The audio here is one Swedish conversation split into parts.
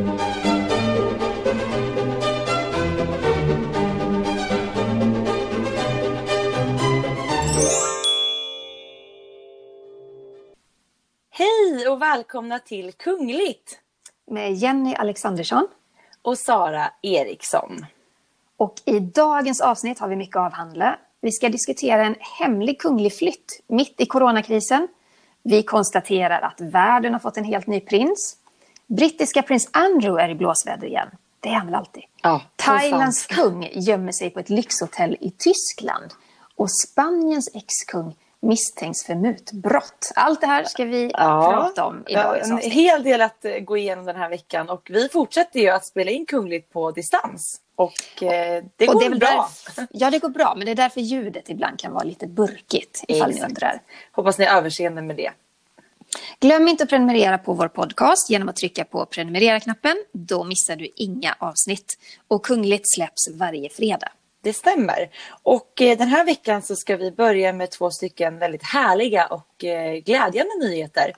Hej och välkomna till Kungligt med Jenny Alexandersson. och Sara Eriksson. Och i dagens avsnitt har vi mycket att avhandla. Vi ska diskutera en hemlig kunglig flytt mitt i coronakrisen. Vi konstaterar att världen har fått en helt ny prins. Brittiska prins Andrew är i blåsväder igen. Det är han väl alltid. Ja, Thailands kung gömmer sig på ett lyxhotell i Tyskland. Och Spaniens ex-kung misstänks för mutbrott. Allt det här ska vi prata om i ja, dagens en avsnitt. hel del att eh, gå igenom den här veckan och vi fortsätter ju att spela in Kungligt på distans. Och eh, det Och går det bra. därf- ja, det går bra, men det är därför ljudet ibland kan vara lite burkigt, ifall ni undrar. Hoppas ni har överseende med det. Glöm inte att prenumerera på vår podcast genom att trycka på prenumerera-knappen. Då missar du inga avsnitt. Och Kungligt släpps varje fredag. Det stämmer. Och eh, den här veckan så ska vi börja med två stycken väldigt härliga och eh, glädjande nyheter.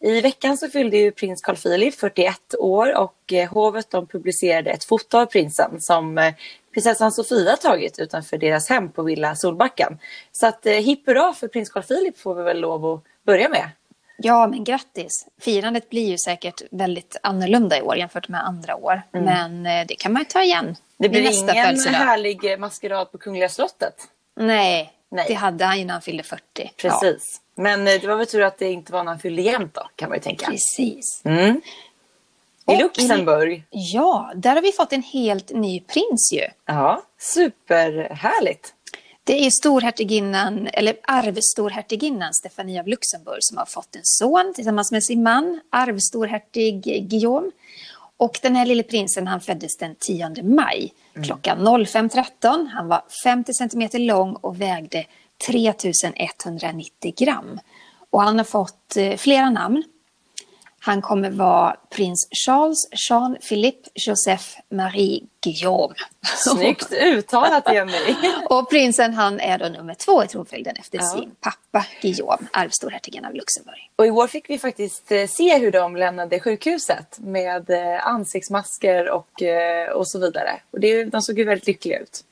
I veckan så fyllde ju prins Carl Philip 41 år och eh, hovet de publicerade ett foto av prinsen som prinsessan Sofia tagit utanför deras hem på Villa Solbacken. Så att hipp hurra för prins Carl Philip får vi väl lov att börja med. Ja, men grattis! Firandet blir ju säkert väldigt annorlunda i år jämfört med andra år. Men eh, det kan man ju ta igen Mm. Det blir nästa ingen födelsedag. härlig maskerad på Kungliga slottet. Nej, Nej. det hade han ju när han fyllde 40. Ja, Precis. Men eh, det var väl tur att det inte var när han fyllde jämnt då, kan man ju tänka. precis. Mm. I- Luxemburg. Ja, där har vi fått en helt ny prins ju. Ja, superhärligt. Det är storhertiginnan, eller arvstorhertiginnan Stefania av Luxemburg som har fått en son tillsammans med sin man, arvstorhertig Guillaume. Och den här lille prinsen han föddes den 10 maj klockan 05.13. Han var 50 centimeter lång och vägde 3190 gram. Och han har fått eh, flera namn. Han kommer vara prins Charles, Jean, Philippe, Joseph, Marie, Guillaume. Snyggt uttalat Jenny. Och prinsen han är då nummer två i tronföljden efter Ja. sin pappa Guillaume, arvstorhertigen av Luxemburg. Och i år fick vi faktiskt eh, se hur de lämnade sjukhuset med eh, ansiktsmasker och, eh, och så vidare. Och det, de såg ju väldigt lyckliga ut.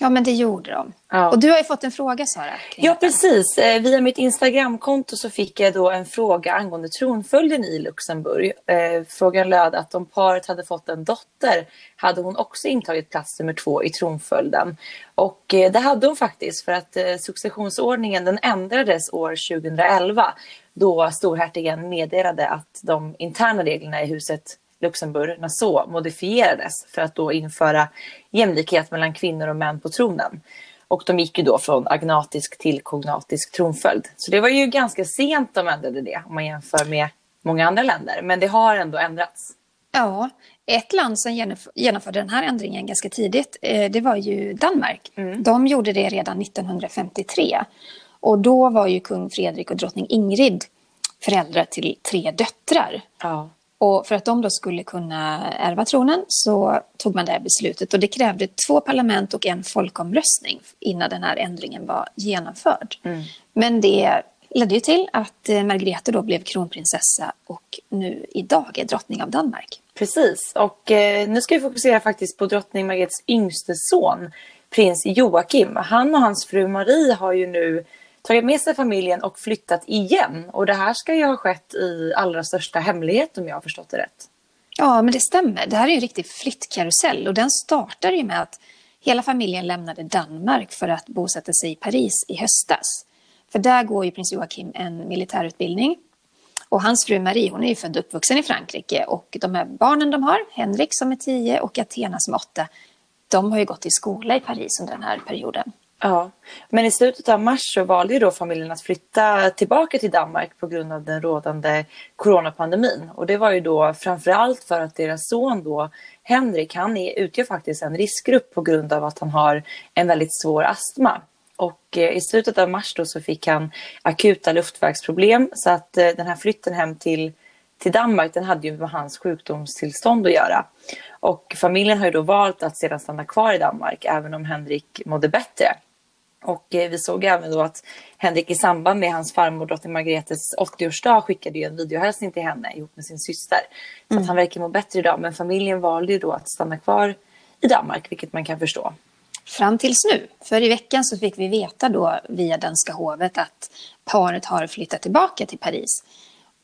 Ja, men det gjorde de. Ja. Och du har ju fått en fråga, Sara. Ja, precis. Eh, Via mitt Instagramkonto så fick jag då en fråga angående tronföljden i Luxemburg. Eh, Frågan löd att om paret hade fått en dotter hade hon också intagit plats nummer två i tronföljden. Och eh, det hade hon faktiskt för att successionsordningen den ändrades år 2011 då storhertigen meddelade att de interna reglerna i huset Luxemburg, Nassau, modifierades för att då införa jämlikhet mellan kvinnor och män på tronen. Och de gick ju då från agnatisk till kognatisk tronföljd. Så det var ju ganska sent de ändrade det om man jämför med många andra länder. Men det har ändå ändrats. Ja, ett land som genomf- genomförde den här ändringen ganska tidigt, eh, det var ju Danmark. Mm. De gjorde det redan 1953. Och då var ju kung Fredrik och drottning Ingrid föräldrar till tre döttrar. Ja. Och för att de då skulle kunna ärva tronen så tog man det här beslutet. Och det krävde två parlament och en folkomröstning innan den här ändringen var genomförd. Men det ledde ju till att eh, Margrethe då blev kronprinsessa och nu idag är drottning av Danmark. Precis. Och eh, nu ska vi fokusera faktiskt på drottning Margretes yngste son, prins Joakim. Han och hans fru Marie har ju nu tagit med sig familjen och flyttat igen. Och det här ska ju ha skett i allra största hemlighet om jag har förstått det rätt. Ja, men det stämmer. Det här är ju en riktig flyttkarusell och den startade ju med att hela familjen lämnade Danmark för att bosätta sig i Paris i höstas. För där går ju prins Joakim en militärutbildning. Och hans fru Marie, hon är ju född och uppvuxen i Frankrike och de här barnen de har, Henrik som är tio och Athena som är åtta, de har ju gått i skola i Paris under den här perioden. Ja, men i slutet av mars så valde ju då familjen att flytta tillbaka till Danmark på grund av den rådande coronapandemin. Och det var ju då framförallt för att deras son då, Henrik, han är, utgör faktiskt en riskgrupp på grund av att han har en väldigt svår astma. Och eh, i slutet av mars då så fick han akuta luftvägsproblem så att eh, den här flytten hem till till Danmark den hade ju med hans sjukdomstillstånd att göra. Och familjen har ju då valt att sedan stanna kvar i Danmark även om Henrik mådde bättre. Och eh, vi såg även då att Henrik i samband med hans farmor drottning Margretes 80-årsdag skickade ju en videohälsning till henne ihop med sin syster. Så att han verkar må bättre idag. Men familjen valde ju då att stanna kvar i Danmark, vilket man kan förstå. Fram tills nu. För i veckan så fick vi veta då via danska hovet att paret har flyttat tillbaka till Paris.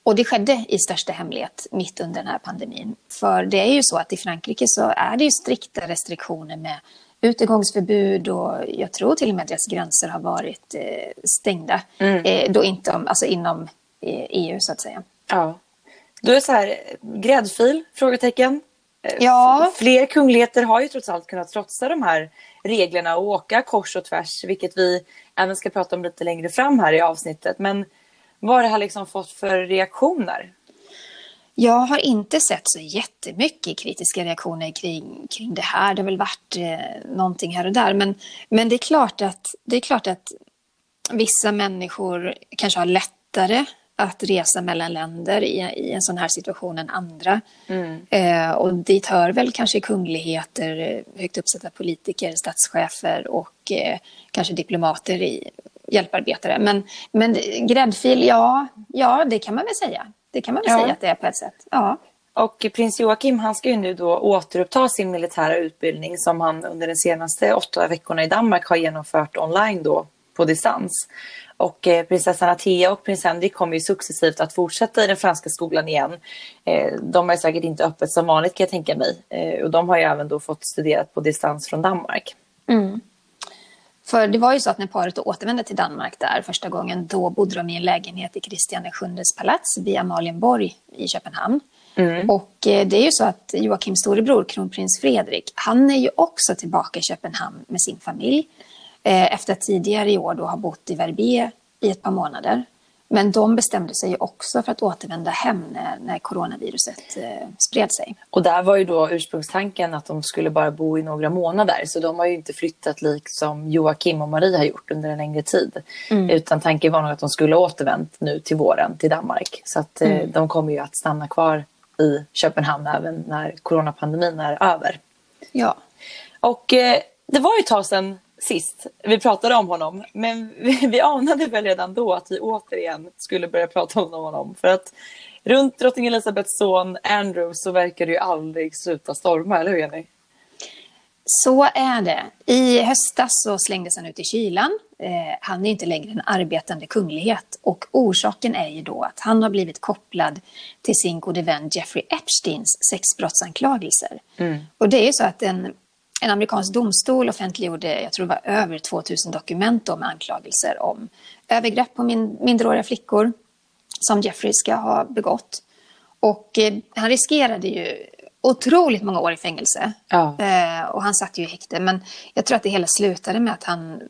Och det skedde i största hemlighet mitt under den här pandemin. För det är ju så att i Frankrike så är det ju strikta restriktioner med utegångsförbud och jag tror till och med att deras gränser har varit eh, stängda. Mm. Eh, då inte om, alltså inom eh, EU så att säga. Ja. Då är så här, gräddfil? Frågetecken. Ja. Fler kungligheter har ju trots allt kunnat trotsa de här reglerna och åka kors och tvärs, vilket vi även ska prata om lite längre fram här i avsnittet. Men vad har det här liksom fått för reaktioner? Jag har inte sett så jättemycket kritiska reaktioner kring, kring det här. Det har väl varit eh, någonting här och där. Men, men det, är klart att, det är klart att vissa människor kanske har lättare att resa mellan länder i, i en sån här situation än andra. Eh, och dit hör väl kanske kungligheter, högt uppsatta politiker, statschefer och eh, kanske diplomater, i, hjälparbetare. Men, men gräddfil, ja, ja, det kan man väl säga. Det kan man väl Ja. säga att det är på ett sätt. Ja. Och prins Joakim han ska ju nu då återuppta sin militära utbildning som han under de senaste åtta veckorna i Danmark har genomfört online då på distans. Och eh, prinsessan Atea och prins Henrik kommer ju successivt att fortsätta i den franska skolan igen. Eh, de är säkert inte öppet som vanligt kan jag tänka mig. Eh, och de har ju även då fått studera på distans från Danmark. För det var ju så att när paret återvände till Danmark där första gången, då bodde de i en lägenhet i Kristian VIIs palats vid Amalienborg i Köpenhamn. Och eh, det är ju så att Joakims storebror, kronprins Fredrik, han är ju också tillbaka i Köpenhamn med sin familj. Eh, efter att tidigare i år då ha bott i Verbier i ett par månader. Men de bestämde sig också för att återvända hem när, när coronaviruset eh, spred sig. Och där var ju då ursprungstanken att de skulle bara bo i några månader. Så de har ju inte flyttat likt som Joakim och Marie har gjort under en längre tid. Utan tanken var nog att de skulle återvänt nu till våren till Danmark. Så att eh, de kommer ju att stanna kvar i Köpenhamn även när coronapandemin är över. Ja. Och eh, det var ju ett tag sedan sist vi pratade om honom. Men vi, vi anade väl redan då att vi återigen skulle börja prata om honom. För att runt drottning Elizabeths son Andrew så verkar det ju aldrig sluta storma, eller hur Jenny? Så är det. I höstas så slängdes han ut i kylan. Eh, han är inte längre en arbetande kunglighet. Och orsaken är ju då att han har blivit kopplad till sin gode vän Jeffrey Epsteins sexbrottsanklagelser. Och det är ju så att en, en amerikansk domstol offentliggjorde, jag tror det var över 2000 dokument med anklagelser om övergrepp på min, minderåriga flickor som Jeffrey ska ha begått. Och eh, han riskerade ju otroligt många år i fängelse. Ja. Eh, och han satt ju i häkte. Men jag tror att det hela slutade med att han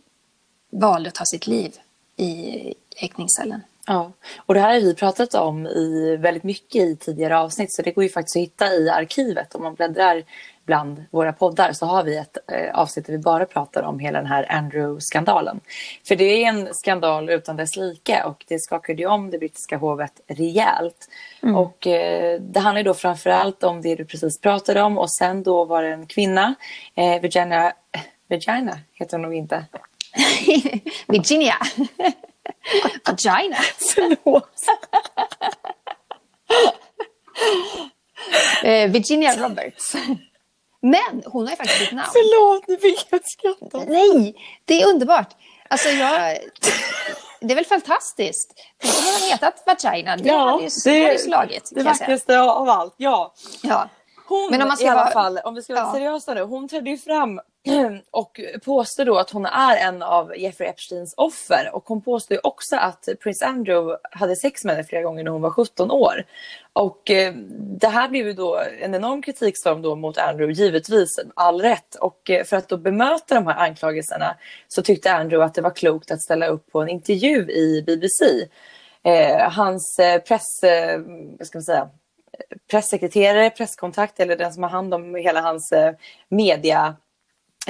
valde att ta sitt liv i häktningscellen. Ja, och det här har vi pratat om i väldigt mycket i tidigare avsnitt så det går ju faktiskt att hitta i arkivet om man bläddrar bland våra poddar så har vi ett eh, avsnitt där vi bara pratar om hela den här Andrew-skandalen. För det är en skandal utan dess like och det skakade ju om det brittiska hovet rejält. Och eh, det handlar då framförallt om det du precis pratade om och sen då var det en kvinna, eh, Virginia, Virginia heter hon nog inte. Virginia. Vagina. Förlåt. Eh, Virginia Roberts. Men hon har ju faktiskt bytt namn. Förlåt, nu fick jag skratta. Nej, det är underbart. Alltså jag... Det är väl fantastiskt. Tänk om hon hade hetat Vagina. Det Ja, hade ju, det- det hade ju slagit. Det vackraste av allt, ja. Ja. Hon Men om man ska i alla vara- fall, om vi ska vara Ja. seriösa nu, hon trädde ju fram och påstår då att hon är en av Jeffrey Epsteins offer. Och hon påstår ju också att prins Andrew hade sex med henne flera gånger när hon var 17 år. Och eh, det här blev ju då en enorm kritikstorm då mot Andrew, givetvis all rätt. Och eh, för att då bemöta de här anklagelserna så tyckte Andrew att det var klokt att ställa upp på en intervju i BBC. Eh, hans eh, press, eh, vad ska man säga, eh, pressekreterare, presskontakt eller den som har hand om hela hans eh, media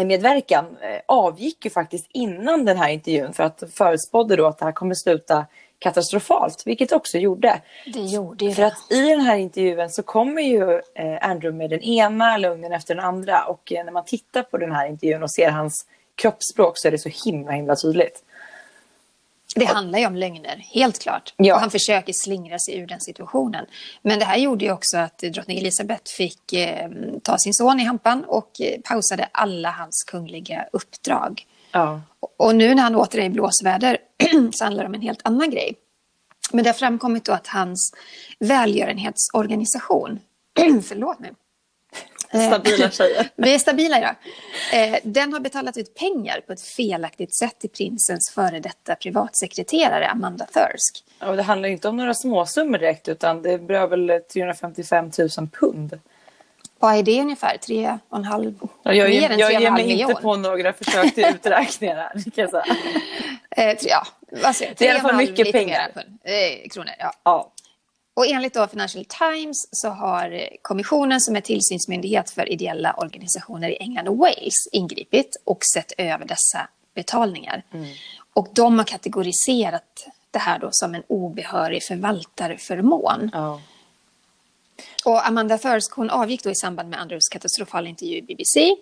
medverkan eh, avgick ju faktiskt innan den här intervjun för att förutspådde då att det här kommer sluta katastrofalt, vilket det också gjorde. Det gjorde ju För det. att i den här intervjun så kommer ju eh, Andrew med den ena lögnen efter den andra och eh, när man tittar på den här intervjun och ser hans kroppsspråk så är det så himla himla tydligt. Det handlar ju om lögner, helt klart. Ja. Och han försöker slingra sig ur den situationen. Men det här gjorde ju också att drottning Elizabeth fick eh, ta sin son i hampan och eh, pausade alla hans kungliga uppdrag. Ja. Och- nu när han åter är i blåsväder så handlar det om en helt annan grej. Men det har framkommit då att hans välgörenhetsorganisation, förlåt mig, Stabila tjejer. vi är stabila idag. Eh, den har betalat ut pengar på ett felaktigt sätt till prinsens före detta privatsekreterare Amanda Thirsk. Och det handlar inte om några småsummor direkt utan det berör väl 355 000 pund. Vad är det ungefär? Tre och en halv? Ja, Jag, mer än jag ger mig inte på några försök till uträkningar här. kan jag säga. Eh, tre, ja, jag? Det är i alla fall mycket pengar. mer. Eh, kronor, ja. Ja. Och enligt då Financial Times så har kommissionen som är tillsynsmyndighet för ideella organisationer i England och Wales ingripit och sett över dessa betalningar. Och de har kategoriserat det här då som en obehörig förvaltarförmån. ja. Och Amanda Thirsk hon avgick då i samband med Andrews katastrofala intervju i BBC.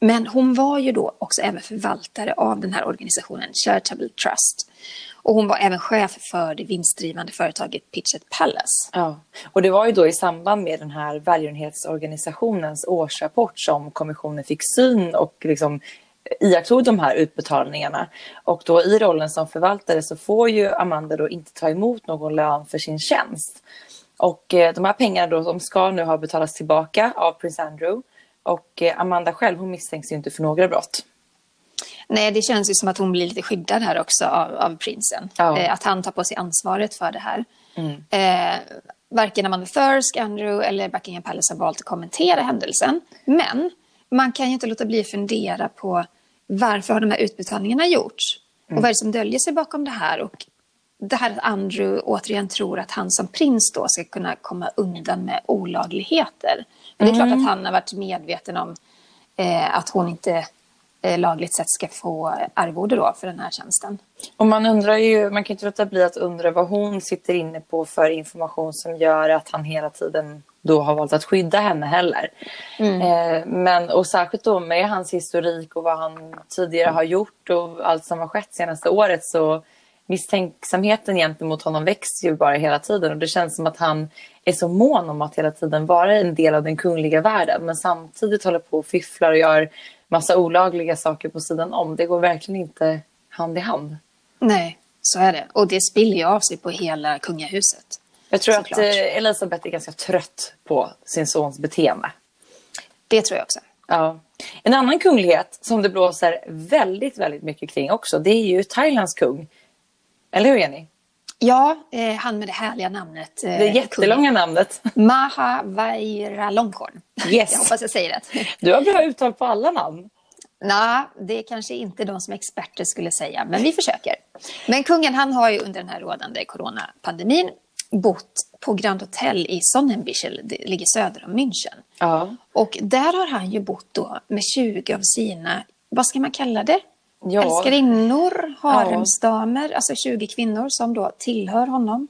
Men hon var ju då också även förvaltare av den här organisationen Charitable Trust. Och hon var även chef för det vinstdrivande företaget Pitchet Palace. Ja, och det var ju då i samband med den här välgörenhetsorganisationens årsrapport som kommissionen fick syn och liksom iakttog de här utbetalningarna. Och då i rollen som förvaltare så får ju Amanda då inte ta emot någon lön för sin tjänst. Och eh, de här pengarna då, de ska nu ha betalats tillbaka av prins Andrew. Och eh, Amanda själv, hon misstänks ju inte för några brott. Nej, det känns ju som att hon blir lite skyddad här också av, av prinsen. Ja. Eh, att han tar på sig ansvaret för det här. Eh, varken Amanda Thirsk, Andrew eller Buckingham Palace har valt att kommentera händelsen. Men man kan ju inte låta bli att fundera på varför har de här utbetalningarna gjorts? Och vad är det som döljer sig bakom det här? Och det här att Andrew återigen tror att han som prins då ska kunna komma undan med olagligheter. Men det är klart att han har varit medveten om eh, att hon inte eh, lagligt sett ska få arvode då för den här tjänsten. Och man undrar ju, man kan inte låta bli att undra vad hon sitter inne på för information som gör att han hela tiden då har valt att skydda henne heller. Eh, men, och särskilt då med hans historik och vad han tidigare har gjort och allt som har skett senaste året så misstänksamheten gentemot honom växer ju bara hela tiden och det känns som att han är så mån om att hela tiden vara en del av den kungliga världen men samtidigt håller på och fifflar och gör massa olagliga saker på sidan om. Det går verkligen inte hand i hand. Nej, så är det. Och det spiller ju av sig på hela kungahuset. Jag tror Såklart. att eh, Elisabeth är ganska trött på sin sons beteende. Det tror jag också. Ja. En annan kunglighet som det blåser väldigt, väldigt mycket kring också, det är ju Thailands kung. Eller hur Jenny? Ja, eh, han med det härliga namnet. Eh, Det jättelånga namnet. kung Maha Vajiralongkorn. Yes. Jag hoppas jag säger rätt. Du har bra uttal på alla namn. Nej, det är kanske inte de som experter skulle säga, men vi försöker. Men kungen han har ju under den här rådande coronapandemin bott på Grand Hotel i Sonnenbichel, det ligger söder om München. Ja. Och där har han ju bott då med 20 av sina, vad ska man kalla det? Ja. Älskarinnor, haremsdamer, alltså 20 kvinnor som då tillhör honom.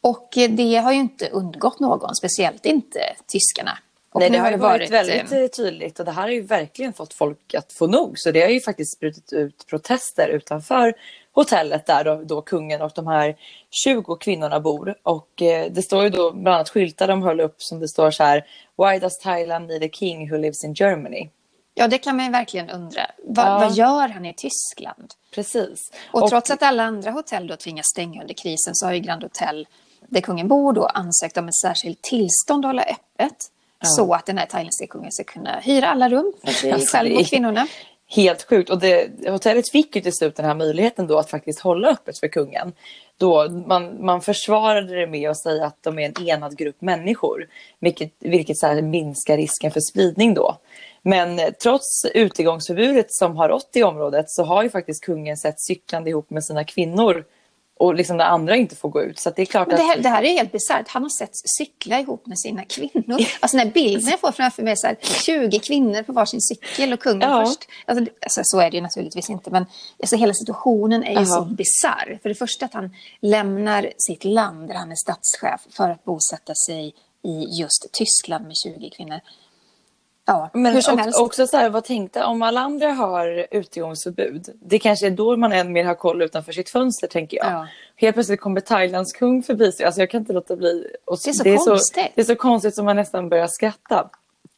Och eh, det har ju inte undgått någon, speciellt inte tyskarna. Och Nej, det har ju varit, eh, väldigt eh, tydligt och det här har ju verkligen fått folk att få nog. Så det har ju faktiskt sprutit ut protester utanför hotellet där då, då kungen och de här 20 kvinnorna bor. Och eh, det står ju då bland annat skyltar de höll upp som det står så här Why does Thailand need a king who lives in Germany? Ja, det kan man ju verkligen undra. Va, Ja. Vad gör han i Tyskland? Precis. Och, trots att alla andra hotell då tvingas stänga under krisen så har ju Grand Hotel, där kungen bor, då, ansökt om ett särskilt tillstånd att hålla öppet. Så att den här thailändska kungen ska kunna hyra alla rum för sig Alltså, själv och kvinnorna. Helt sjukt. Och det, hotellet fick ju till slut den här möjligheten då att faktiskt hålla öppet för kungen. Då man, man försvarade det med att säga att de är en enad grupp människor. Vilket, vilket så minskar risken för spridning då. Men eh, trots utegångsförbudet som har rått i området så har ju faktiskt kungen sett cyklande ihop med sina kvinnor. Och liksom när andra inte får gå ut. Så att det är klart det, att... här, det här är helt bisarrt. Han har sett cykla ihop med sina kvinnor. Alltså den här bilden jag får framför mig så här, 20 kvinnor på varsin cykel och kungen Ja. först. Alltså, alltså, så är det ju naturligtvis inte. Men alltså, hela situationen är ju Ja. så bisarr. För det första att han lämnar sitt land där han är statschef för att bosätta sig i just Tyskland med 20 kvinnor. Ja, Men hur som helst. också så här, vad tänkte, om alla andra har utegångsförbud, det kanske är då man än mer har koll utanför sitt fönster tänker jag. Ja. Helt plötsligt kommer Thailands kung förbi sig, alltså jag kan inte låta bli. Och Det är så konstigt. det är så konstigt som man nästan börjar skratta.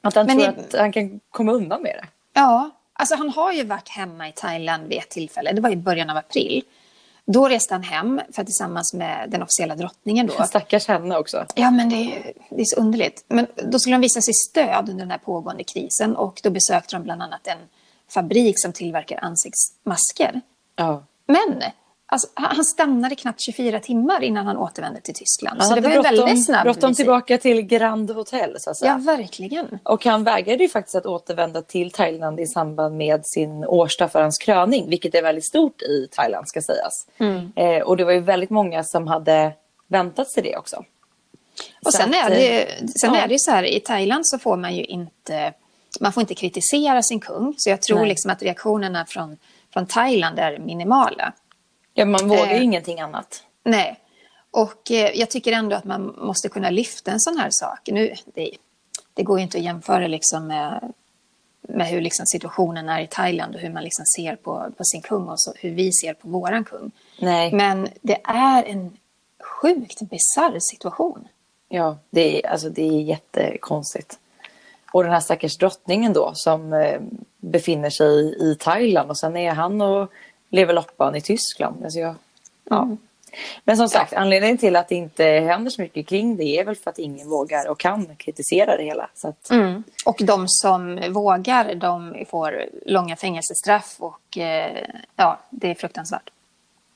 Att han Men tror i- att han kan komma undan med det. Ja, alltså han har ju varit hemma i Thailand vid ett tillfälle. Det var i början av april. Då reste han hem för att tillsammans med den officiella drottningen då. Stackars henne också. Ja, men det är, det är så underligt. Men då skulle de visa sig stöd under den här pågående krisen och då besökte de bland annat en fabrik som tillverkar ansiktsmasker. Ja. Men alltså, han stannade knappt 24 timmar innan han återvände till Tyskland. Han så det var bråttom, väldigt snabbt. bråttom tillbaka till Grand Hotel så att säga. Ja, verkligen. Och han vägrade ju faktiskt att återvända till Thailand i samband med sin årsdag för hans kröning, vilket är väldigt stort i Thailand ska sägas. Mm. Eh, och det var ju väldigt många som hade väntat sig det också. Och Så sen, att, är det, eh, sen ja. är det ju så här, i Thailand så får man ju inte, man får inte kritisera sin kung. Så jag tror Nej. liksom att reaktionerna från, från Thailand är minimala. Ja, man vågar Eh. ingenting annat. Nej. Och eh, jag tycker ändå att man måste kunna lyfta en sån här sak. Nu, det, det går ju inte att jämföra liksom med, med hur liksom situationen är i Thailand och hur man liksom ser på, på sin kung och så, hur vi ser på våran kung. Nej, Men det är en sjukt bisarr situation. ja, det är, alltså, det är jättekonstigt. Och den här stackars drottningen då som eh, befinner sig i Thailand och sen är han och lever loppan i Tyskland. Alltså jag, ja. Mm. Men som sagt, anledningen till att det inte händer så mycket kring det är väl för att ingen vågar och kan kritisera det hela. Att, Mm. Och de som vågar, de får långa fängelsestraff och eh, ja, det är fruktansvärt.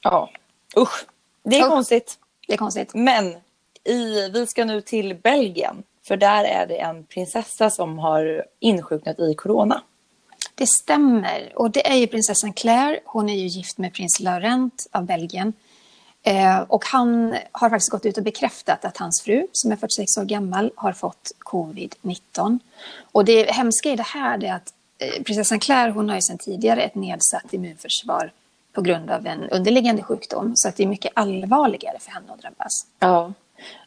ja, usch. Det är Usch. konstigt. Det är konstigt. Men i, vi ska nu till Belgien. För där är det en prinsessa som har insjuknat i corona. Det stämmer. Och det är ju prinsessan Claire. Hon är ju gift med prins Laurent av Belgien. Eh, och han har faktiskt gått ut och bekräftat att hans fru, som är 46 år gammal, har fått covid-19. Och det hemska i det här är att eh, prinsessan Claire, hon har ju sedan tidigare ett nedsatt immunförsvar på grund av en underliggande sjukdom. Så att det är mycket allvarligare för henne att drabbas. Ja.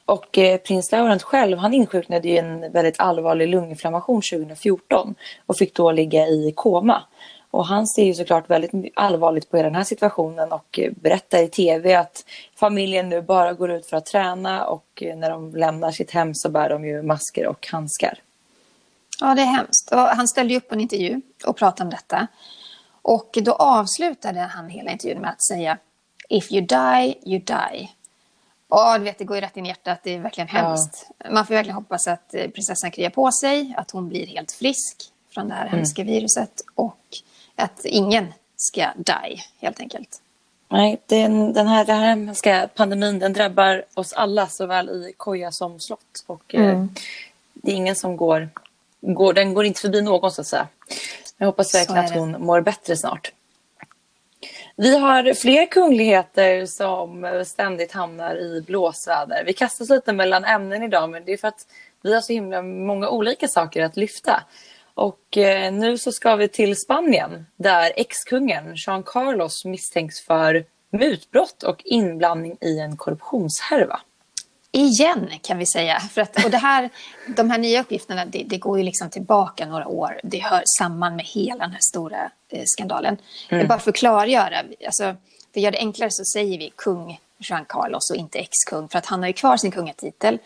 Och eh, prins Laurent själv, han insjuknade i en väldigt allvarlig lunginflammation 2014 och fick då ligga i koma. Och han ser ju såklart väldigt allvarligt på hela den här situationen och eh, berättar i tv att familjen nu bara går ut för att träna och eh, när de lämnar sitt hem så bär de ju masker och handskar. Ja, det är hemskt. Och han ställde upp på en intervju och pratade om detta. Och då avslutade han hela intervjun med att säga If you die, you die. Ja, du vet, det går ju rätt in i hjärtat. Det är verkligen Ja. hemskt. Man får verkligen hoppas att eh, prinsessan kryar på sig, att hon blir helt frisk från det här hemska viruset och att ingen ska die, helt enkelt. Nej, den, den, här, den här hemska pandemin den drabbar oss alla såväl i koja som slott. Och eh, Mm. det är ingen som går, går, den går inte förbi någon så att säga. Jag hoppas verkligen att hon mår bättre snart. Vi har fler kungligheter som ständigt hamnar i blåsväder. Vi kastas lite mellan ämnen idag men det är för att vi har så himla många olika saker att lyfta. Och eh, nu så ska vi till Spanien där ex-kungen Jean Carlos misstänks för mutbrott och inblandning i en korruptionshärva. Igen kan vi säga. För att, och det här, de här nya uppgifterna det, det går ju liksom tillbaka några år. Det hör samman med hela den här stora eh, skandalen. Mm. Bara för att klargöra, alltså, för att göra det enklare så säger vi kung Juan Carlos och inte ex-kung. För att han har ju kvar sin kungatitel.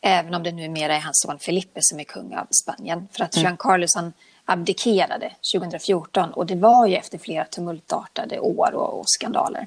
Även om det numera är hans son Felipe som är kung av Spanien. För att Juan Carlos han abdikerade 2014 och det var ju efter flera tumultartade år och, och skandaler.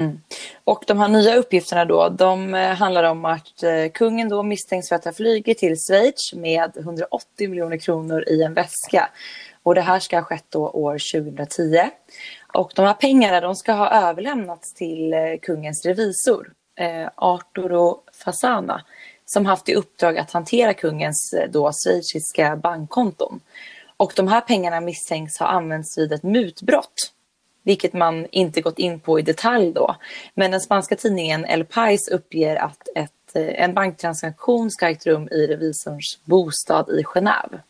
Mm. Och de här nya uppgifterna då, de eh, handlar om att eh, kungen då misstänks för att ha flugit till Schweiz med 180 miljoner kronor i en väska. Och det här ska ha skett då år 2010. Och de här pengarna de ska ha överlämnats till eh, kungens revisor. eh, Arturo Fasana som haft i uppdrag att hantera kungens då schweiziska bankkonton. Och de här pengarna misstänks ha använts vid ett mutbrott vilket man inte gått in på i detalj då. Men den spanska tidningen El Pais uppger att ett, eh, en banktransaktion ska ägt rum i revisorns bostad i Genève.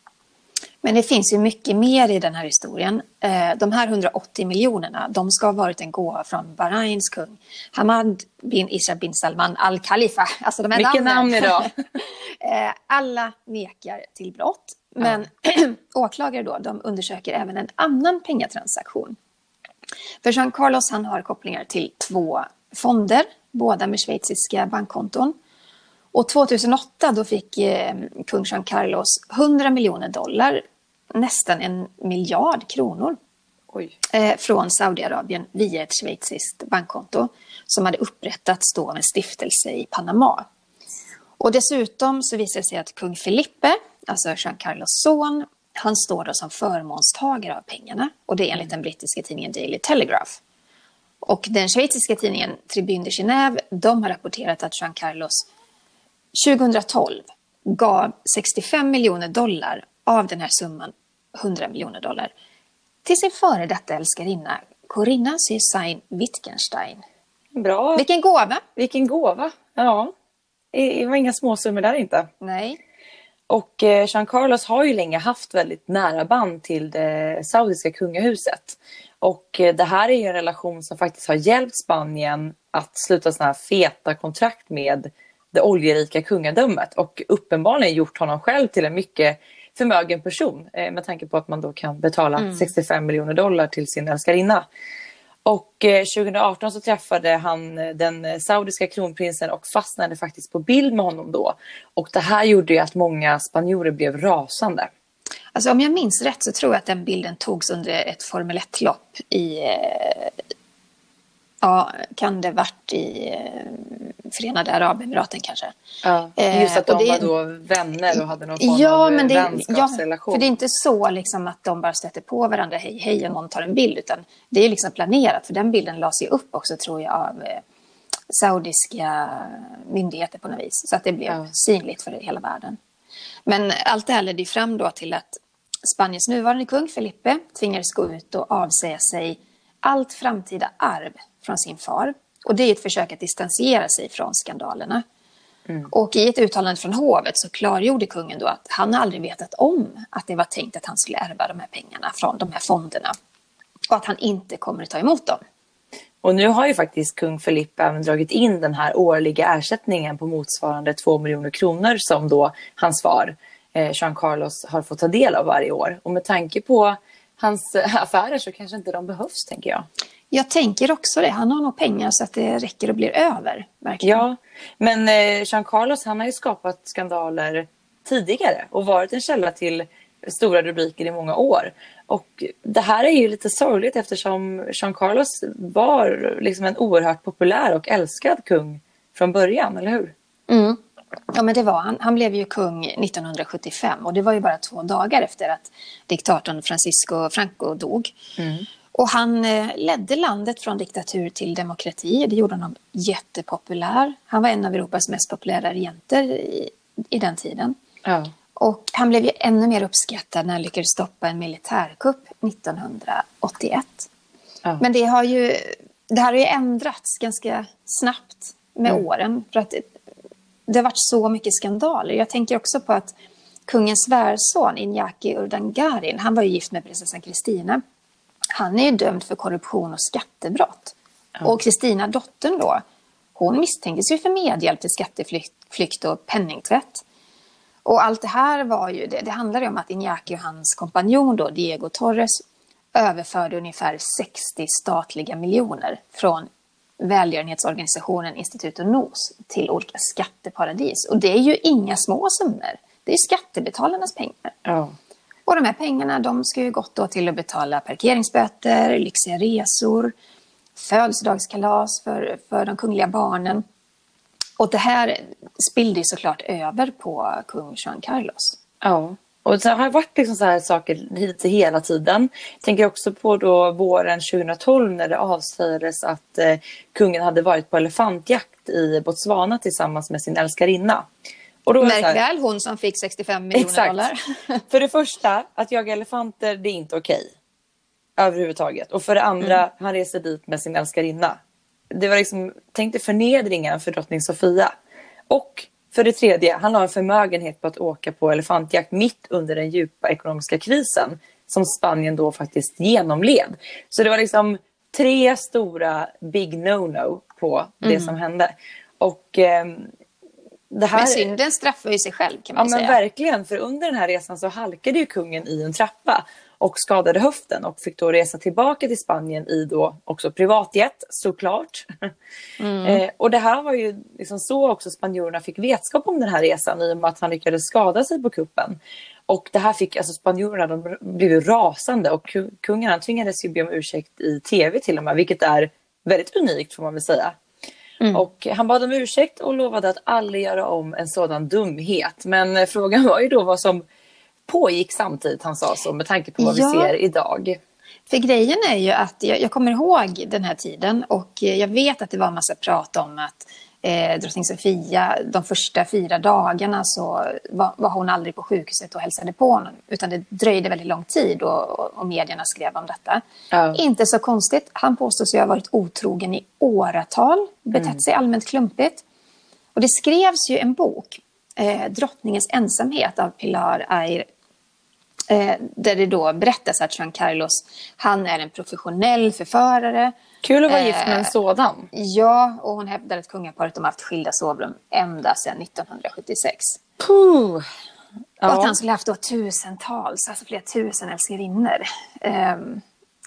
Men det finns ju mycket mer i den här historien. Eh, de här 180 miljonerna, de ska ha varit en gåva från Bahrains kung Hamad bin Isha bin Salman al Khalifa. Alltså de här namnen. namn idag. Eh, Alla nekar till brott. Men åklagare då, de undersöker även en annan pengatransaktion. För Jean Carlos han har kopplingar till två fonder, båda med schweiziska bankkonton. Och 2008 då fick eh, kung Jean Carlos 100 miljoner dollar, nästan en miljard kronor, eh, från Saudiarabien via ett schweiziskt bankkonto som hade upprättats då av en stiftelse i Panama. Och dessutom så visade det sig att kung Felipe, alltså Jean Carlos son, han står då som förmånstagare av pengarna. Och det är enligt den brittiska tidningen Daily Telegraph. Och den schweiziska tidningen Tribune de Genève, de har rapporterat att Jean Carlos 2012 gav 65 miljoner dollar av den här summan, 100 miljoner dollar, till sin före detta älskarinna Corinna Sysain Wittgenstein. Bra. Vilken gåva! Vilken gåva. Ja. Det var inga småsummor där inte. Nej. Och eh, Jean Carlos har ju länge haft väldigt nära band till det saudiska kungahuset. Och eh, det här är ju en relation som faktiskt har hjälpt Spanien att sluta sådana här feta kontrakt med det oljerika kungadömet och uppenbarligen gjort honom själv till en mycket förmögen person eh, med tanke på att man då kan betala 65 miljoner dollar till sin älskarinna. Och eh, 2018 så träffade han eh, den saudiska kronprinsen och fastnade faktiskt på bild med honom då. Och det här gjorde ju att många spanjorer blev rasande. Alltså om jag minns rätt så tror jag att den bilden togs under ett Formel 1-lopp i... Eh, Eh, ja, kan det varit i eh, Förenade Arabemiraten kanske? Ja, Eh, just att och de det- var då vänner och hade någon form Ja, av eh, men det, ja, vänskapsrelation. för det är inte så liksom att de bara stöter på varandra hej hej och någon tar en bild utan det är liksom planerat för den bilden lades ju upp också tror jag av eh, saudiska myndigheter på något vis så att det blev Ja. synligt för hela världen. Men allt det här ledde fram då till att Spaniens nuvarande kung Felipe tvingades gå ut och avsäga sig allt framtida arv från sin far. Och det är ett försök att distansera sig från skandalerna. Och i ett uttalande från hovet så klargjorde kungen då att han aldrig vetat om att det var tänkt att han skulle ärva de här pengarna från de här fonderna. Och att han inte kommer att ta emot dem. Och nu har ju faktiskt kung Felipe även dragit in den här årliga ersättningen på motsvarande 2 miljoner kronor som då hans far eh, Jean Carlos har fått ta del av varje år. Och med tanke på hans eh, affärer så kanske inte de behövs tänker jag. Jag tänker också det. Han har nog pengar så att det räcker och blir över. Verkligen. Ja, men eh, Jean Carlos han har ju skapat skandaler tidigare och varit en källa till stora rubriker i många år. Och det här är ju lite sorgligt eftersom Jean Carlos var liksom en oerhört populär och älskad kung från början, eller hur? Mm. Ja, men det var han. Han blev ju kung 1975 och det var ju bara två dagar efter att diktatorn Francisco Franco dog. Och han eh, ledde landet från diktatur till demokrati. Det gjorde honom jättepopulär. Han var en av Europas mest populära regenter i, i den tiden. Ja. Och han blev ju ännu mer uppskattad när han lyckades stoppa en militärkupp 1981. Ja. Men det har ju det här har ju ändrats ganska snabbt med åren. För att det, det har varit så mycket skandaler. Jag tänker också på att kungens svärson Iñaki Urdangarin, han var ju gift med prinsessan Kristina. Han är ju dömd för korruption och skattebrott. Och Kristina, dottern då, hon misstänktes ju för medhjälp till skatteflykt flykt och penningtvätt. Och allt det här var ju, det, det handlade ju om att Iñaki och hans kompanjon då, Diego Torres, överförde ungefär 60 statliga miljoner från välgörenhetsorganisationen Instituto NOS till olika skatteparadis. Och det är ju inga små summor. Det är skattebetalarnas pengar. Ja. Och de här pengarna de ska ju gått då till att betala parkeringsböter, lyxiga resor, födelsedagskalas för, för de kungliga barnen. Och det här spillde ju såklart över på kung Juan Carlos. ja. Och det har varit liksom så här saker lite hela tiden. Jag tänker också på då våren 2012 när det avslöjades att eh, kungen hade varit på elefantjakt i Botswana tillsammans med sin älskarinna. Och då Märk väl hon som fick 65 miljoner exakt. dollar. för det första, att jaga elefanter det är inte okej. Överhuvudtaget. Och för det andra, mm. han reser dit med sin älskarinna. Det var liksom, tänk dig förnedringen för drottning Sofia. Och för det tredje, han har en förmögenhet på att åka på elefantjakt mitt under den djupa ekonomiska krisen som Spanien då faktiskt genomled. Så det var liksom tre stora big no-no på det mm. som hände. Och eh, det här... Men synden straffar ju sig själv kan man ja, säga. Men verkligen, för under den här resan så halkade ju kungen i en trappa och skadade höften och fick då resa tillbaka till Spanien i då också privatjet såklart. Mm. eh, och det här var ju liksom så också spanjorerna fick vetskap om den här resan i och med att han lyckades skada sig på kuppen. Och det här fick, alltså spanjorerna de blev rasande och kungen han tvingades ju be om ursäkt i tv till och med, vilket är väldigt unikt får man väl säga. Mm. Och han bad om ursäkt och lovade att aldrig göra om en sådan dumhet. Men eh, frågan var ju då vad som pågick samtidigt han sa så med tanke på vad ja. vi ser idag. För grejen är ju att jag, jag, kommer ihåg den här tiden och jag vet att det var en massa prat om att eh, drottning Sofia, de första fyra dagarna så var, var, hon aldrig på sjukhuset och hälsade på honom. Utan det dröjde väldigt lång tid och, och, och medierna skrev om detta. Ja. Inte så konstigt, han påstås ju ha varit otrogen i åratal, betett mm. sig allmänt klumpigt. Och det skrevs ju en bok, eh, Drottningens ensamhet av Pilar Air Eh, där det då berättas att Juan Carlos, han är en professionell förförare. Kul att vara eh, gift med en eh, sådan. Ja, och hon hävdar att kungaparet har haft skilda sovrum ända sedan 1976. Puh. Ja. Och att han skulle haft då tusentals, alltså flera tusen älskarinnor. Eh,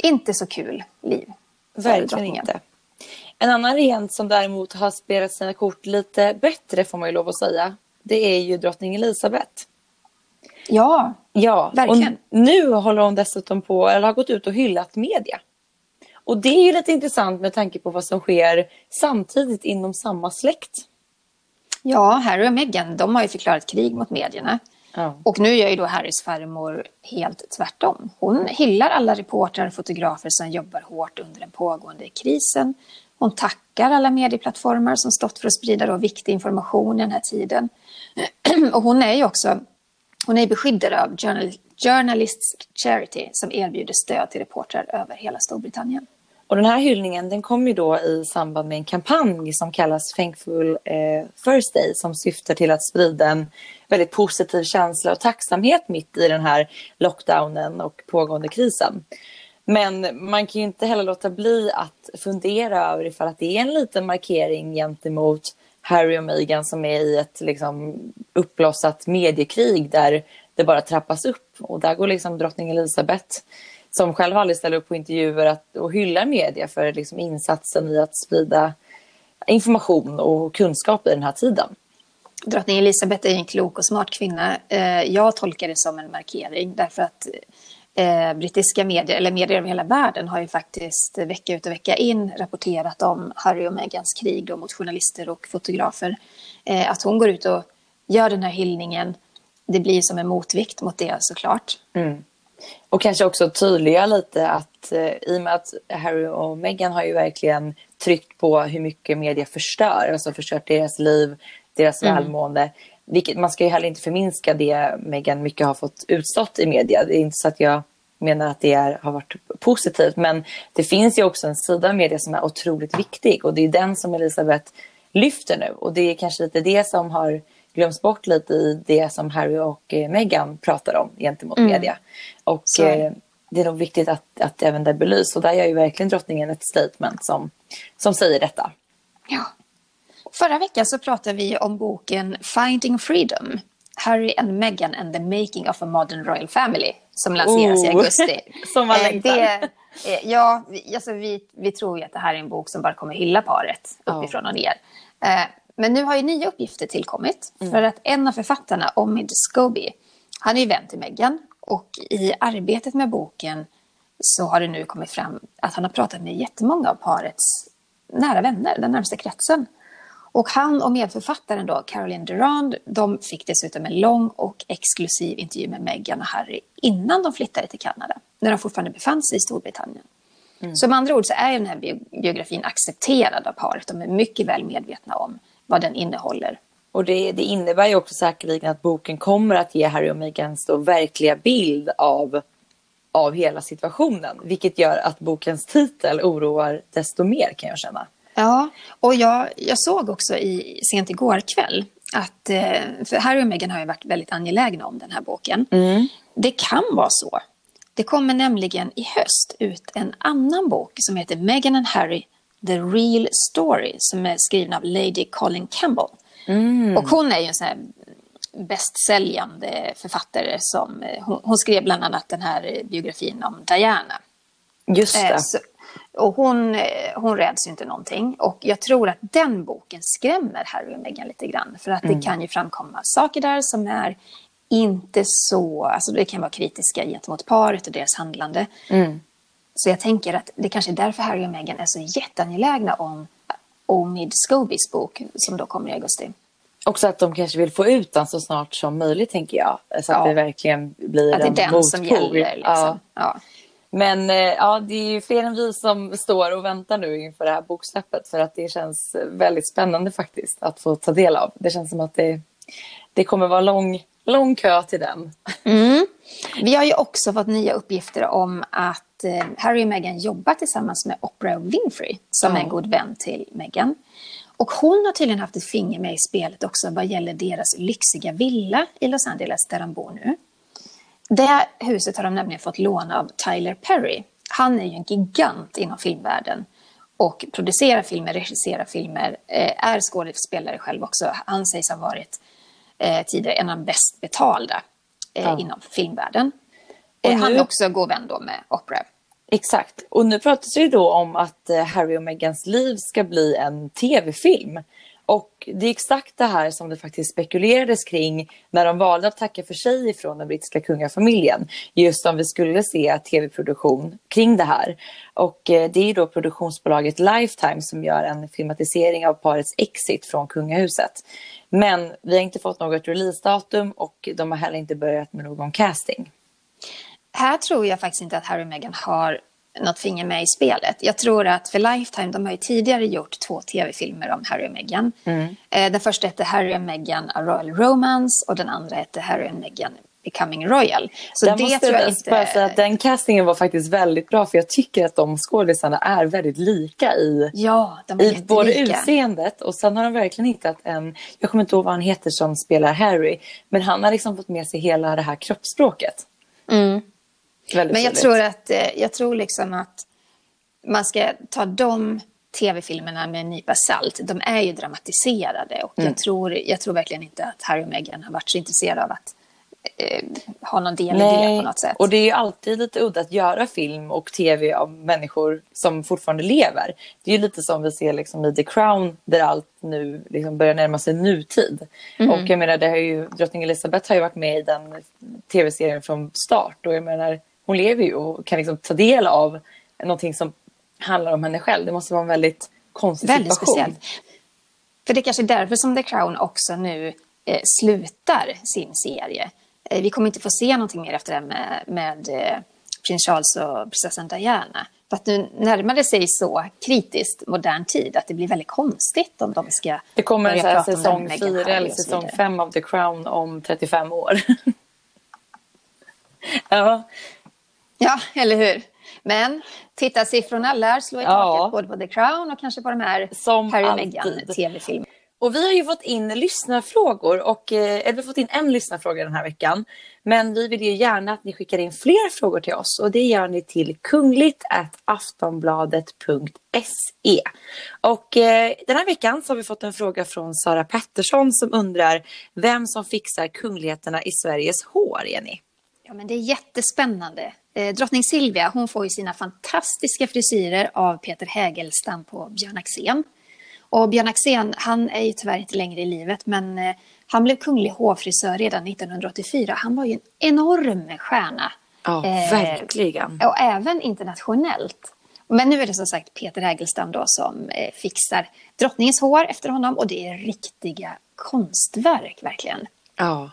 inte så kul liv. Verkligen inte. En annan regent som däremot har spelat sina kort lite bättre får man ju lov att säga. Det är ju drottning Elizabeth. Ja, ja verkligen. Och nu håller hon dessutom på, eller har gått ut och hyllat media. Och det är ju lite intressant med tanke på vad som sker samtidigt inom samma släkt. Ja, Harry och Meghan de har ju förklarat krig mot medierna. Ja. Och nu gör ju då Harrys farmor helt tvärtom. Hon hyllar alla reportrar och fotografer som jobbar hårt under den pågående krisen. Hon tackar alla medieplattformar som stått för att sprida då viktig information i den här tiden. Och hon är ju också hon är beskyddad av Journal Journalists Charity som erbjuder stöd till reportrar över hela Storbritannien. Och den här hyllningen den kom ju då i samband med en kampanj som kallas Thankful eh, Thursday som syftar till att sprida en väldigt positiv känsla och tacksamhet mitt i den här lockdownen och pågående krisen. Men man kan ju inte heller låta bli att fundera över ifall att det är en liten markering gentemot Harry och Meghan som är i ett liksom, uppblossat mediekrig där det bara trappas upp. Och där går liksom drottning Elizabeth, som själv aldrig ställer upp på intervjuer, att, och hyllar media för liksom, insatsen i att sprida information och kunskap i den här tiden. Drottning Elizabeth är en klok och smart kvinna. Eh, jag tolkar det som en markering därför att eh, brittiska medier, eller medier över hela världen, har ju faktiskt vecka ut och vecka in rapporterat om Harry och Megans krig då, mot journalister och fotografer. Eh, att hon går ut och gör den här hyllningen, det blir som en motvikt mot det såklart. Mm. Och kanske också tydliggöra lite att eh, i och med att Harry och Meghan har ju verkligen tryckt på hur mycket media förstör, alltså förstört deras liv, deras mm. välmående. Vilket, man ska ju heller inte förminska det Meghan mycket har fått utstått i media. Det är inte så att jag menar att det är, har varit positivt. Men det finns ju också en sida av media som är otroligt viktig och det är den som Elisabeth lyfter nu. Och det är kanske lite det som har glömts bort lite i det som Harry och eh, Meghan pratar om gentemot mm. media. Och eh, det är nog viktigt att, att även det belys. Och där gör ju verkligen drottningen ett statement som, som säger detta. Ja. Förra veckan så pratade vi om boken Finding Freedom. Harry and Meghan and the making of a modern royal family som lanseras oh, i augusti. som man eh, längtar. Eh, ja, alltså vi, vi tror ju att det här är en bok som bara kommer hylla paret uppifrån och ner. Men nu har ju nya uppgifter tillkommit. Mm. För att en av författarna, Omid Scobie, han är ju vän till Meghan. Och i arbetet med boken så har det nu kommit fram att han har pratat med jättemånga av parets nära vänner, den närmsta kretsen. Och han och medförfattaren då, Caroline Durand, de fick dessutom en lång och exklusiv intervju med Meghan och Harry innan de flyttade till Kanada, när de fortfarande befann sig i Storbritannien. Mm. Så med andra ord så är den här biografin accepterad av paret. De är mycket väl medvetna om vad den innehåller. Och det, det innebär ju också säkerligen att boken kommer att ge Harry och Meghans verkliga bild av, av hela situationen. Vilket gör att bokens titel oroar desto mer kan jag känna. Ja, och jag, jag såg också i, sent igår kväll att eh, för Harry och Meghan har ju varit väldigt angelägna om den här boken. Mm. Det kan vara så. Det kommer nämligen i höst ut en annan bok som heter Meghan and Harry The Real Story som är skriven av Lady Colin Campbell. Mm. Och hon är ju en sån här bästsäljande författare som eh, hon, hon, skrev bland annat den här biografin om Diana. Just det. Eh, så, och hon, eh, hon räds ju inte någonting. Och jag tror att den boken skrämmer Harry och Meghan lite grann. För att mm. det kan ju framkomma saker där som är inte så... Alltså det kan vara kritiska gentemot paret och deras handlande. Mm. Så jag tänker att det kanske är därför Harry och Meghan är så jätteangelägna om Omid Scobys bok som då kommer i augusti. Också att de kanske vill få ut den så snart som möjligt tänker jag. Så att det verkligen blir att en det är den motpol. som gäller. Liksom. Ja. ja. Men eh, ja, det är ju fler än vi som står och väntar nu inför det här boksläppet för att det känns väldigt spännande faktiskt att få ta del av. Det känns som att det, det kommer vara lång, lång kö till den. Mm. Vi har ju också fått nya uppgifter om att eh, Harry och Meghan jobbar tillsammans med Oprah Winfrey som är en god vän till Meghan. Och hon har tydligen haft ett finger med i spelet också vad gäller deras lyxiga villa i Los Angeles där de bor nu. Det huset har de nämligen fått låna av Tyler Perry. Han är ju en gigant inom filmvärlden och producerar filmer, regisserar filmer, eh, är skådespelare själv också. Han sägs ha varit eh, tidigare en av de bäst betalda ja. inom filmvärlden. Nu... Han är också god vän då med Oprah. Exakt. Och nu pratas det ju då om att Harry och Meghans liv ska bli en tv-film. Och det är exakt det här som det faktiskt spekulerades kring när de valde att tacka för sig från den brittiska kungafamiljen. Just om vi skulle se tv-produktion kring det här. Och eh, det är då produktionsbolaget Lifetime som gör en filmatisering av parets exit från kungahuset. Men vi har inte fått något releasedatum och de har heller inte börjat med någon casting. Här tror jag faktiskt inte att Harry och Meghan har något finger med i spelet. Jag tror att för Lifetime, de har ju tidigare gjort två tv-filmer om Harry och Meghan. Mm. Eh, den första hette Harry och Meghan A Royal Romance och den andra hette Harry och Meghan Becoming Royal. Så den det måste tror jag inte... bara säga att den castingen var faktiskt väldigt bra för jag tycker att de skådisarna är väldigt lika i, ja, i både utseendet och sen har de verkligen hittat en, jag kommer inte ihåg vad han heter som spelar Harry, men han har liksom fått med sig hela det här kroppsspråket. Mm. Väldigt Men jag tror, att, eh, jag tror liksom att man ska ta de tv-filmerna med en nypa salt. De är ju dramatiserade och mm. jag, tror, jag tror verkligen inte att Harry och Meghan har varit så intresserade av att eh, ha någon del Nej. i det på något sätt. Och det är ju alltid lite udda att göra film och tv av människor som fortfarande lever. Det är ju lite som vi ser liksom i The Crown där allt nu liksom börjar närma sig nutid. Mm. Och jag menar, det har ju, drottning Elizabeth har ju varit med i den tv-serien från start och jag menar hon lever ju och kan liksom ta del av någonting som handlar om henne själv. Det måste vara en väldigt konstig väldigt situation. Speciellt. För det är kanske är därför som The Crown också nu eh, slutar sin serie. Eh, vi kommer inte få se någonting mer efter det med, med eh, prins Charles och prinsessan Diana. För att nu närmar det sig så kritiskt modern tid att det blir väldigt konstigt om de ska Det kommer en här säsong fyra eller säsong fem av The Crown om 35 år. ja, Ja, eller hur? Men tittarsiffrorna lär slå i taket ja. både på The Crown och kanske på de här Som Harry och Meghan tv-filmerna. Och vi har ju fått in lyssnarfrågor och eh, eller vi har fått in en lyssnarfråga den här veckan. Men vi vill ju gärna att ni skickar in fler frågor till oss och det gör ni till kungligt aftonbladet.se. Och eh, den här veckan så har vi fått en fråga från Sara Pettersson som undrar vem som fixar kungligheterna i Sveriges hår, Jenny? Ja, men det är jättespännande. Eh, drottning Silvia hon får ju sina fantastiska frisyrer av Peter Hägelstam på Björn Axén. Och Björn Axén, han är ju tyvärr inte längre i livet, men eh, han blev kunglig hovfrisör redan 1984. Han var ju en enorm stjärna. Ja, eh, verkligen. Och även internationellt. Men nu är det som sagt Peter Hägelstam då som eh, fixar drottningens hår efter honom och det är riktiga konstverk verkligen. Ja.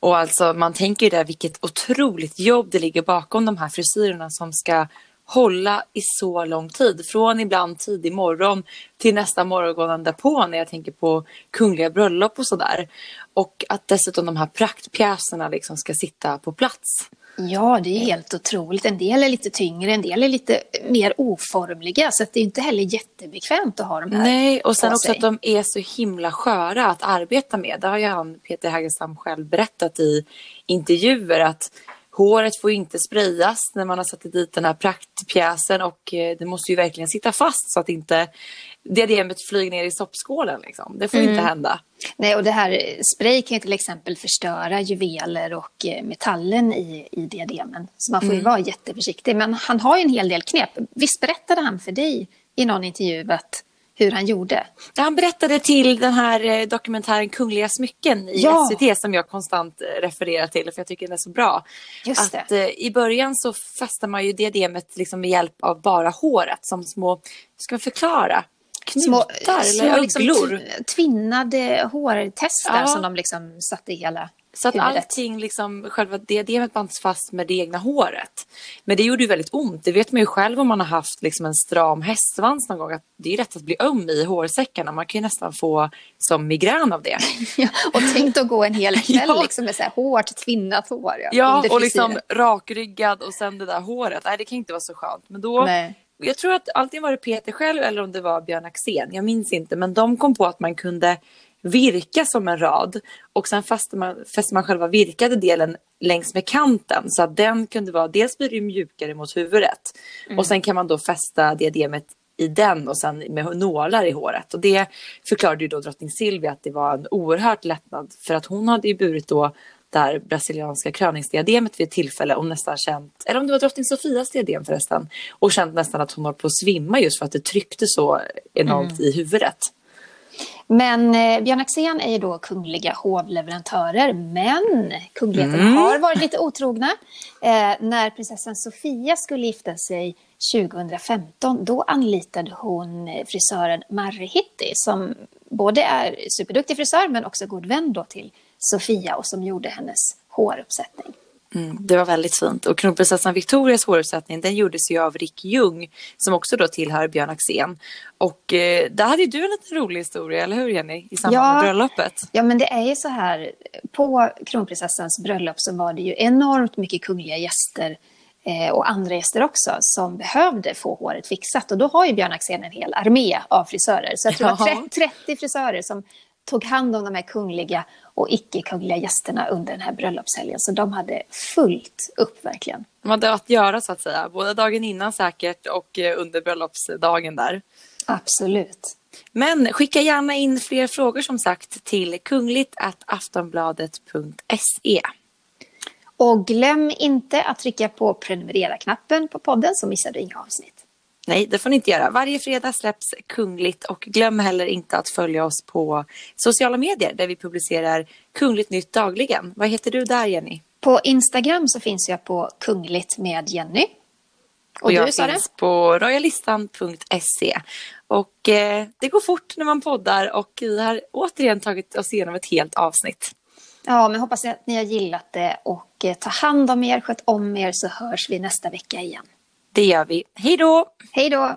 Och alltså man tänker ju där vilket otroligt jobb det ligger bakom de här frisyrerna som ska hålla i så lång tid. Från ibland tidig morgon till nästa morgon därpå när jag tänker på kungliga bröllop och sådär. Och att dessutom de här praktpjäserna liksom ska sitta på plats. Ja, det är helt otroligt. En del är lite tyngre, en del är lite mer oformliga. Så det är inte heller jättebekvämt att ha de här Nej, och sen också sig. att de är så himla sköra att arbeta med. Det har ju han, Peter Hägerstam själv berättat i intervjuer att håret får inte sprayas när man har satt dit den här praktpjäsen och eh, det måste ju verkligen sitta fast så att inte diademet flyger ner i soppskålen. Liksom. Det får ju inte hända. Nej, och det här eh, spray kan ju till exempel förstöra juveler och eh, metallen i, i diademen. Så man får ju vara jätteförsiktig. Men han har ju en hel del knep. Visst berättade han för dig i någon intervju att, hur han gjorde? Han berättade till den här eh, dokumentären Kungliga smycken i Ja. SVT som jag konstant eh, refererar till för jag tycker den är så bra. Just att eh, i början så fäster man ju diademet liksom med hjälp av bara håret som små, ska man förklara, knutar små eller liksom, ugglor. tv- tvinnade hårtestar Ja. som de liksom satte i hela Så att huvudet. allting, liksom, själva diademet bands fast med det egna håret. Men det gjorde ju väldigt ont. Det vet man ju själv om man har haft liksom, en stram hästsvans någon gång. Att det är lätt att bli öm i hårsäckarna. Man kan ju nästan få som migrän av det. Ja, och tänk att gå en hel kväll Ja. liksom, med så här hårt tvinnat hår. Ja, under och liksom rakryggad och sen det där håret. Nej, det kan inte vara så skönt. Men då, Nej. jag tror att antingen var det Peter själv eller om det var Björn Axén. Jag minns inte. Men de kom på att man kunde virka som en rad och sen fäste man, fäste man själva virkade delen längs med kanten så att den kunde vara, dels blir det ju mjukare mot huvudet och sen kan man då fästa diademet i den och sen med nålar i håret. Och det förklarade ju då drottning Silvia att det var en oerhört lättnad för att hon hade ju burit då det här brasilianska kröningsdiademet vid ett tillfälle och nästan känt, eller om det var drottning Sofias diadem förresten, och känt nästan att hon var på att svimma just för att det tryckte så enormt i huvudet. Men eh, Björn Axén är ju då kungliga hovleverantörer, men kungligheterna Mm. har varit lite otrogna. Eh, när prinsessan Sofia skulle gifta sig 2015, då anlitade hon eh, frisören Marre Hitti som både är superduktig frisör men också god vän då till Sofia och som gjorde hennes håruppsättning. Mm, det var väldigt fint. Och kronprinsessan Victorias håruppsättning den gjordes ju av Rick Ljung som också då tillhör Björn Axén. Och eh, där hade du en liten rolig historia, eller hur Jenny? I samband Ja. med bröllopet. Ja, men det är ju så här. På kronprinsessans bröllop så var det ju enormt mycket kungliga gäster eh, och andra gäster också som behövde få håret fixat. Och då har ju Björn Axén en hel armé av frisörer. Så jag tror det var Ja. 30, 30 frisörer som tog hand om de här kungliga och icke-kungliga gästerna under den här bröllopshelgen. Så de hade fullt upp verkligen. De hade att göra så att säga, både dagen innan säkert och eh, under bröllopsdagen där. Absolut. Men skicka gärna in fler frågor som sagt till kungligt aftonbladet.se. Och glöm inte att trycka på prenumerera-knappen på podden så missar du inga avsnitt. Nej, det får ni inte göra. Varje fredag släpps Kungligt och glöm heller inte att följa oss på sociala medier där vi publicerar Kungligt Nytt dagligen. Vad heter du där Jenny? På Instagram så finns jag på kungligt med Jenny. Och, jag du sa det? finns på royalistan.se. Och eh, det går fort när man poddar och vi har återigen tagit oss igenom ett helt avsnitt. Ja, men hoppas att ni har gillat det och eh, ta hand om er, sköt om er så hörs vi nästa vecka igen. Det gör vi. Hej då! Hej då!